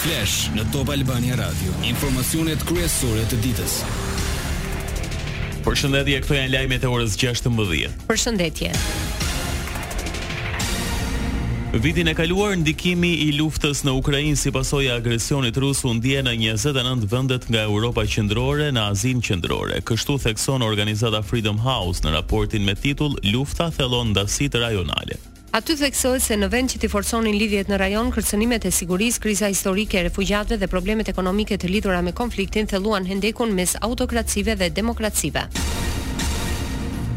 Flash në Top Albania Radio, informacionet kryesore të ditës. Përshëndetje, këto janë lajmet e orës 16. Përshëndetje. Vitin e kaluar ndikimi i luftës në Ukrainë si pasojë e agresionit rus u ndje në 29 vendet nga Europa Qendrore në Azinë Qendrore. Kështu thekson organizata Freedom House në raportin me titull Lufta thellon ndasitë rajonale. Aty theksohet se në vend që t'i forconin lidhjet në rajon, kërcënimet e sigurisë, kriza historike e refugjatëve dhe problemet ekonomike të lidhura me konfliktin thelluan hendekun mes autokracive dhe demokracive.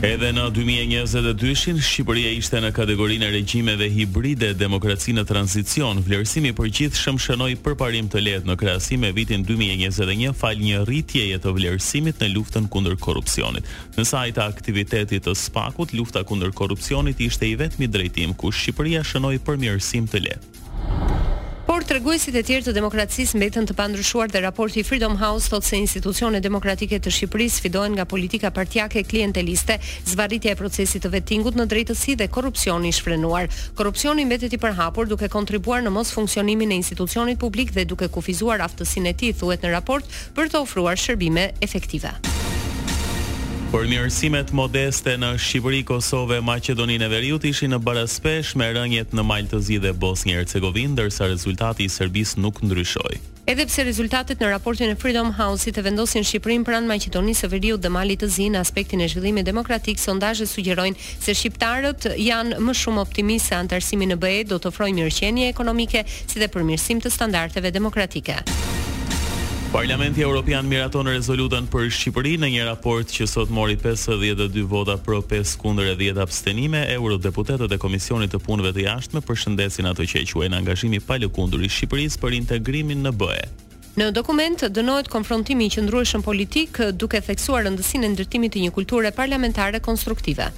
Edhe në dy mijë e njëzet e dyshin, Shqipëria ishte në kategorinë e regjimeve hibride, demokraci në tranzicion. Vlerësimi i përgjithshëm shënoi përparim të lehtë në krahasim me vitin dy mijë e njëzet e një falë një rritjeje të vlerësimit në luftën kundër korrupsionit. Në sajë të aktivitetit të SPAK-ut, lufta kundër korrupsionit ishte i vetmi drejtim ku Shqipëria shënoi përmirësim të lehtë. Por treguesit e tjerë të demokracisë mbetën të pandryshuar dhe raporti i Freedom House thotë se institucionet demokratike të Shqipërisë sfidohen nga politika partiake klienteliste, zvarritja e procesit të vettingut në drejtësi dhe korrupsioni i shfrenuar. Korrupsioni mbetet i përhapur, duke kontribuar në mosfunksionimin e institucionit publik dhe duke kufizuar aftësinë e tij, thuhet në raport, për të ofruar shërbime efektive. Përmirësimet modeste në Shqipëri, Kosovë e Maqedoninë e Veriut ishin në baraspeshë me rëniet në Mal të Zi dhe Bosnjë-Hercegovinë, ndërsa rezultati i Serbisë nuk ndryshoi. Edhe pse rezultatet në raportin e Freedom House-it e vendosin Shqipërinë pranë Maqedonisë së Veriut dhe Malit të Zi në aspektin e zhvillimit demokratik, sondazhet sugjerojnë se shqiptarët janë më shumë optimistë se anëtarësimi në BE do të ofrojë mirëqenie ekonomike si dhe përmirësim të standardeve demokratike. Parlamenti Europian miraton rezolutën për Shqipërinë në një raport që sot mori pesëdhjetë e dy vota pro, pesë kundër e dhjetë abstenime. Eurodeputetët e Komisionit të Punëve të Jashtme përshëndesin atë që e quajnë angazhim i palëkundur i Shqipërisë për integrimin në BE. Në dokument dënohet konfrontimi i qëndrueshëm politik, duke theksuar rëndësinë e ndërtimit të një kulture parlamentare konstruktive.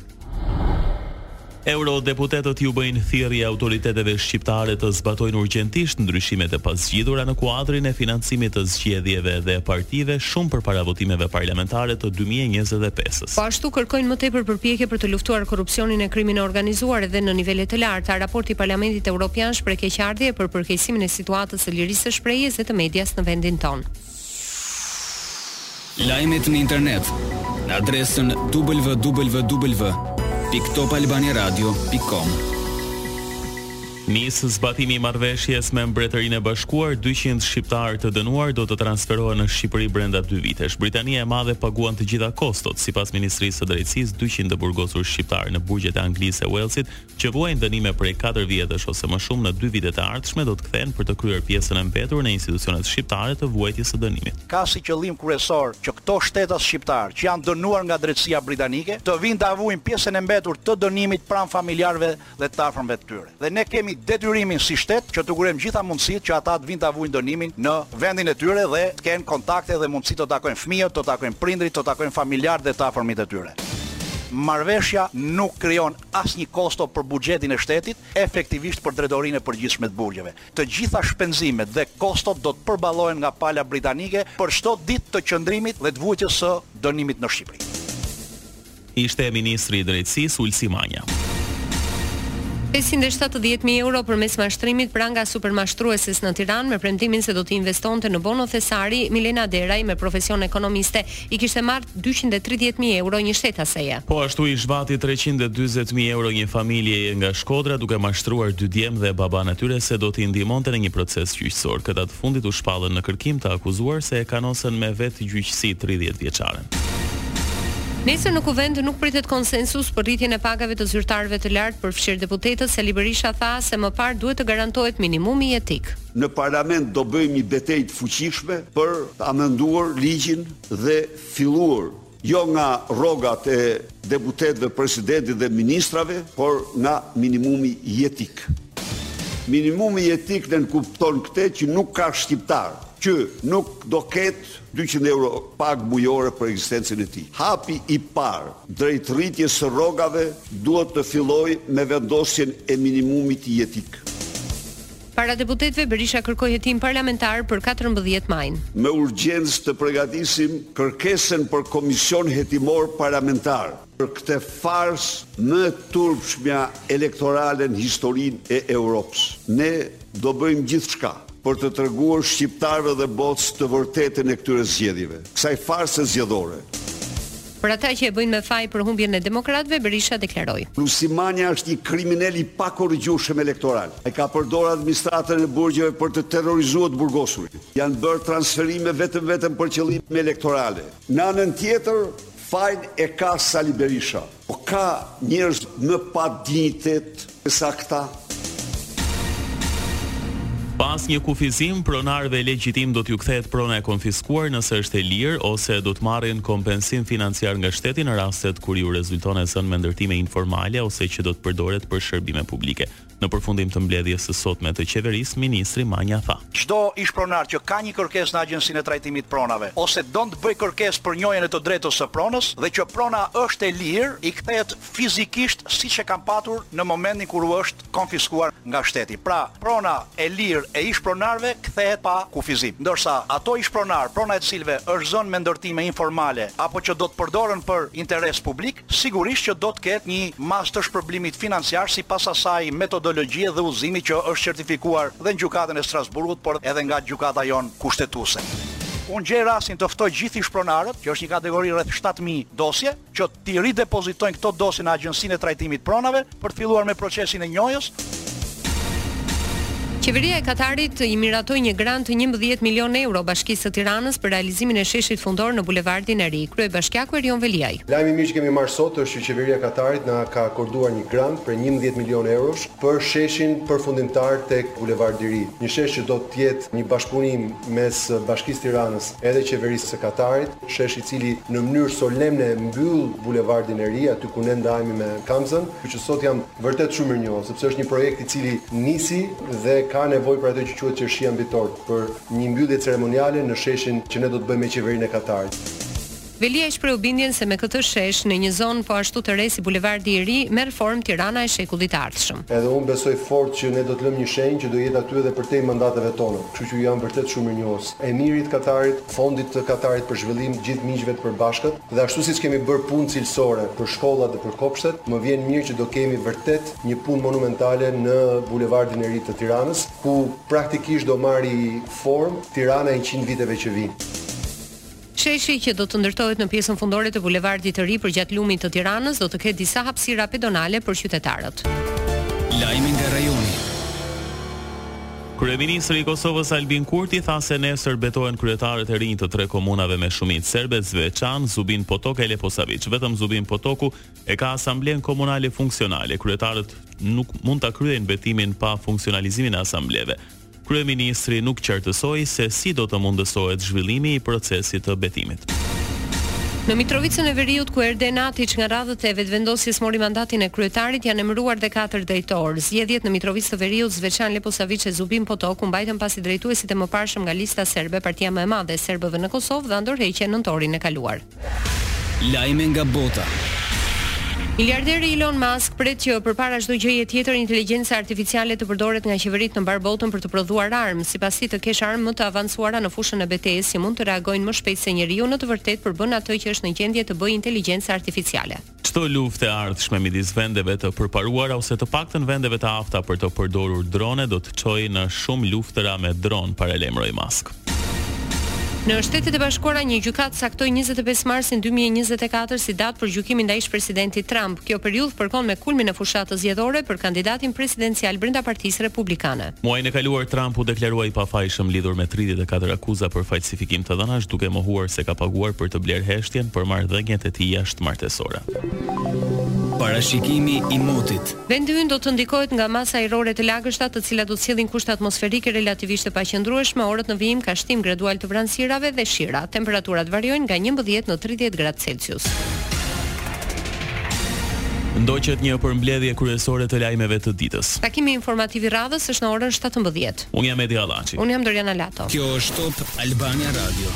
Eurodeputetët u bëjnë thirrje autoriteteve shqiptare të zbatojnë urgjentisht ndryshimet e pazgjidhura në kuadrin e financimit të zgjedhjeve dhe partive shumë përpara votimeve parlamentare të dy mijë e njëzet e pesës. Po ashtu kërkojnë më tepër përpjekje për të luftuar korrupsionin e krimin e organizuar edhe në nivele të larta. Raporti i Parlamentit Europian shpreh keqardhje për përkeqësimin e situatës së lirisë së shprehjes e të medias në vendin tonë. Lajmet në internet në adresën www.topalbaniaradio.com. Nis zbatimi i marrëveshjes me Mbretërinë e Bashkuar, 200 shqiptarë të dënuar do të transferohen në Shqipëri brenda 2 vitesh. Britania e Madhe paguan të gjitha kostot, sipas Ministrisë së Drejtësisë, 200 të burgosur shqiptarë në burgjet e Anglisë e Uellsit që vuajnë dënime prej katër vjetësh ose më shumë në dy vitet e ardhshme do të kthehen për të kryer pjesën e mbetur në institucionet shqiptare të vuajtjes së dënimit. Ka si qëllim kryesor që këto shtetas shqiptarë që janë dënuar nga drejtësia britanike të vijnë ta vuajnë pjesën e mbetur të dënimit pranë familjarëve dhe të afërmve të tyre. Dhe ne kemi detyrimin si shtet që t'u krijojmë gjitha mundësitë që ata të vijnë ta vuajnë dënimin në vendin e tyre dhe të kenë kontakte dhe mundësi të takojnë fëmijët, të takojnë prindërit, të takojnë familjarët dhe të afërmit e tyre. Marrëveshja nuk krijon asnjë kosto për buxhetin e shtetit, efektivisht për Drejtorinë e Përgjithshme të Burgjeve. Të gjitha shpenzimet dhe kostot do të përballohen nga pala britanike për çdo ditë të qëndrimit dhe të vuajtjes së dënimit në Shqipëri. Ishte ministri i Drejtësisë, Ulsi Manja. Pesëqind e shtatëdhjetë mijë euro përmes mashtrimit, pranga supermashtrueses në Tiranë me premtimin se do të investonte në Bono Thesari, Milena Deraj me profesion ekonomiste i kishte marrë dyqind e tridhjetë mijë euro një shtetaseje. Po ashtu i zhvati treqind e dyzet mijë euro një familjeje nga Shkodra duke mashtruar dy djem dhe babanë e tyre se do t'i ndihmonte në një proces gjyqësor. Këta të fundit u shpallën në kërkim të akuzuar se e kanosën me vetëgjyqësi tridhjetë vjeçaren. Nesër në Kuvend nuk pritet konsensus për rritjen e pagave të zyrtarëve të lartë, përfshirë deputetët, Sali Berisha tha se më parë duhet të garantohet minimumi jetik. Në parlament do bëjmë një betejë të fuqishme për të amenduar ligjin dhe filluar jo nga rrogat e deputetëve, presidentit dhe ministrave, por nga minimumi jetik. Minimumi jetik nënkupton këtë që nuk ka shqiptar që nuk do ketë dyqind euro pagë mujore për ekzistencën e tij. Hapi i parë drejt rritjes së rrogave duhet të fillojë me vendosjen e minimumit jetik. Para deputetëve, Berisha kërkoi hetim parlamentar për katërmbëdhjetë majin. Me urgjencë të pregatisim kërkesën për komision hetimor parlamentar për këtë farsë më turpshmja elektorale në historinë e Europës. Ne do bëjmë gjithçka për të treguar shqiptarëve dhe botës të vërtetën e këtyre zgjedhjeve, kësaj farse zgjedhore. Për ata që e bëjnë me faj për humbjen e demokratëve, Berisha deklaroi. Ulsi Manja është një kriminel i pakorrigjueshëm elektoral. Ai ka përdorë administratën e burgjeve për të terrorizua të burgosurit. Janë bërë transferime vetëm vetëm për qëllime elektorale. Në anën tjetër, fajin e ka Sali Berisha. Po ka njerëz më pa dinjitet Sesa këta. Pa asnjë kufizim, pronarëve legjitimë do t'ju kthehet prona e konfiskuar nëse është e lirë ose do të marrin kompensim financiar nga shteti në rastet kur iu rezulton e zënë me ndërtime informale ose që do të përdoret për shërbime publike. Në përfundim të mbledhjes së sotme të Qeverisë, ministri Manja tha. Çdo ish-pronar që ka një kërkesë në Agjencinë e Trajtimit të Pronave ose don të bëjë kërkesë për njohjen e të drejtës së pronës dhe që prona është e lirë, i kthehet fizikisht siç e kanë patur në momentin kur u është konfiskuar nga shteti. Pra, prona e lirë e ish-pronarëve kthehet pa kufizim. Ndërsa, ato ish-pronarë, prona e të cilëve është zënë me ndërtime informale apo që do të përdoren për interes publik, sigurisht që do të ketë një masë të shpërblimit financiar sipas asaj metodologjie dhe udhëzimi që është certifikuar dhe në Gjykatën e Strasburgut, por edhe nga Gjykata jonë Kushtetuese. Unë gjej rastin të ftoj gjithë ish-pronarët, që është një kategori rreth shtatë mijë dosje, që t'i ridepozitojnë këto dosje në Agjencinë e Trajtimit të Pronave për të filluar me procesin e njohjes. Qeveria e Katarit i miratoi një grant njëmbëdhjetë milionë euro Bashkisë së Tiranës për realizimin e sheshit fundor në Bulevardin e Ri. Kryebashkiaku Erion Veliaj. Lajmi i mirë që kemi marrë sot është që Qeveria e Katarit na ka akorduar një grant prej njëmbëdhjetë milionë eurosh për sheshin përfundimtar tek Bulevardi i Ri. Një shesh që do të jetë një bashkëpunim mes Bashkisë Tiranës edhe Qeverisë së Katarit. shesh i cili në mënyrë solemne mbyll Bulevardin e Ri, aty ku ne ndahemi me Kamzën, kështu që sot jam vërtet shumë mirënjohës, sepse është një projekt i cili nisi dhe ka nevojë për atë që quhet qershia mbi tortë, për një mbyllje ceremoniale në sheshin që ne do të bëjmë me Qeverinë e Katarit. Veliaj shprehu bindjen se me këtë shesh, në një zonë po ashtu të re si Bulevardi i Ri, merr formë Tirana e shekullit të ardhshëm. Edhe unë besoj fort që ne do të lëmë një shenjë që do jetë aty edhe përtej mandateve tona, kështu që jam vërtet shumë mirënjohës Emirit Katarit, Fondit të Katarit për Zhvillim, gjithë miqve të përbashkët dhe ashtu siç kemi bërë punë cilësore për shkollat dhe për kopshtet, më vjen mirë që do kemi vërtet një punë monumentale në Bulevardin e Ri të Tiranës, ku praktikisht do marri formë Tirana e qind viteve që vijnë. Sheshi që do të ndërtohet në pjesën fundore të Bulevardit të Ri përgjatë lumit të Tiranës do të ketë disa hapësira pedonale për qytetarët. Lajme nga rajoni. Kryeministri i Kosovës, Albin Kurti, tha se nesër betohen kryetarët e rinj të tre komunave me shumicë serbe, Zveçan, Zubin Potok e Leposaviq. Vetëm Zubin Potoku e ka asamblenë komunale funksionale. Kryetarët nuk mund ta kryejnë betimin pa funksionalizimin e asambleve. Kryeministri nuk qartësoi se si do të mundësohet zhvillimi i procesit të betimit. Në Mitrovicën e Veriut, ku Erden Atiq nga radhët e Vetëvendosjes mori mandatin e kryetarit, janë emëruar dhe katër drejtorë. Zgjedhjet në Mitrovicë të Veriut, Zveçan, Leposaviq e Zubin Potok u mbajtën pasi drejtuesit e mëparshëm nga Lista Serbe, partia më e madhe e serbëve në Kosovë, dhanë dorëheqje nëntorin e kaluar. Lajme nga bota. Miliarderi Elon Musk pret që përpara çdo gjëje tjetër inteligjenca artificiale të përdoret nga qeveritë në mbarë botën për të prodhuar armë. Sipas tij, të kesh armë më të avancuara në fushën e betejës që mund të reagojnë më shpejt se njeriu në të vërtetë përbën atë që është në gjendje të bëjë inteligjenca artificiale. Çdo luftë e ardhshme midis vendeve të përparuara ose të paktën vendeve të afta për të përdorur drone do të çojë në shumë luftëra me dronë, paralajmëroi Musk. Në Shtetet e Bashkuara një gjykatë caktoi njëzet e pesë marsin dy mijë e njëzet e katër si datë për gjykimin ndaj ish-presidentit Trump. Kjo periudhë përkon me kulmin e fushatës zgjedhore për kandidatin presidencial brenda Partisë Republikane. Muajin e kaluar Trump u deklarua i pafajshëm lidhur me tridhjetë e katër akuza për falsifikim të dhënash, duke mohuar se ka paguar për të blerë heshtjen për marrëdhëniet e tij jashtëmartesore. Parashikimi i motit. Vendi ynë do të ndikohet nga masa ajrore të lagështa, të cilat do të sjellin kushte atmosferike relativisht të paqëndrueshme, orët në vijim ka shtim gradual të vranësirave dhe shira. Temperaturat variojnë nga njëmbëdhjetë në tridhjetë gradë Celsius. Ndoqët një përmbledhje kryesore të lajmeve të ditës. Takimi informativ i radhës është në orën shtatëmbëdhjetë. Unë jam Edi Hallaçi. Unë jam Doriana Lato. Kjo është Top Albania Radio.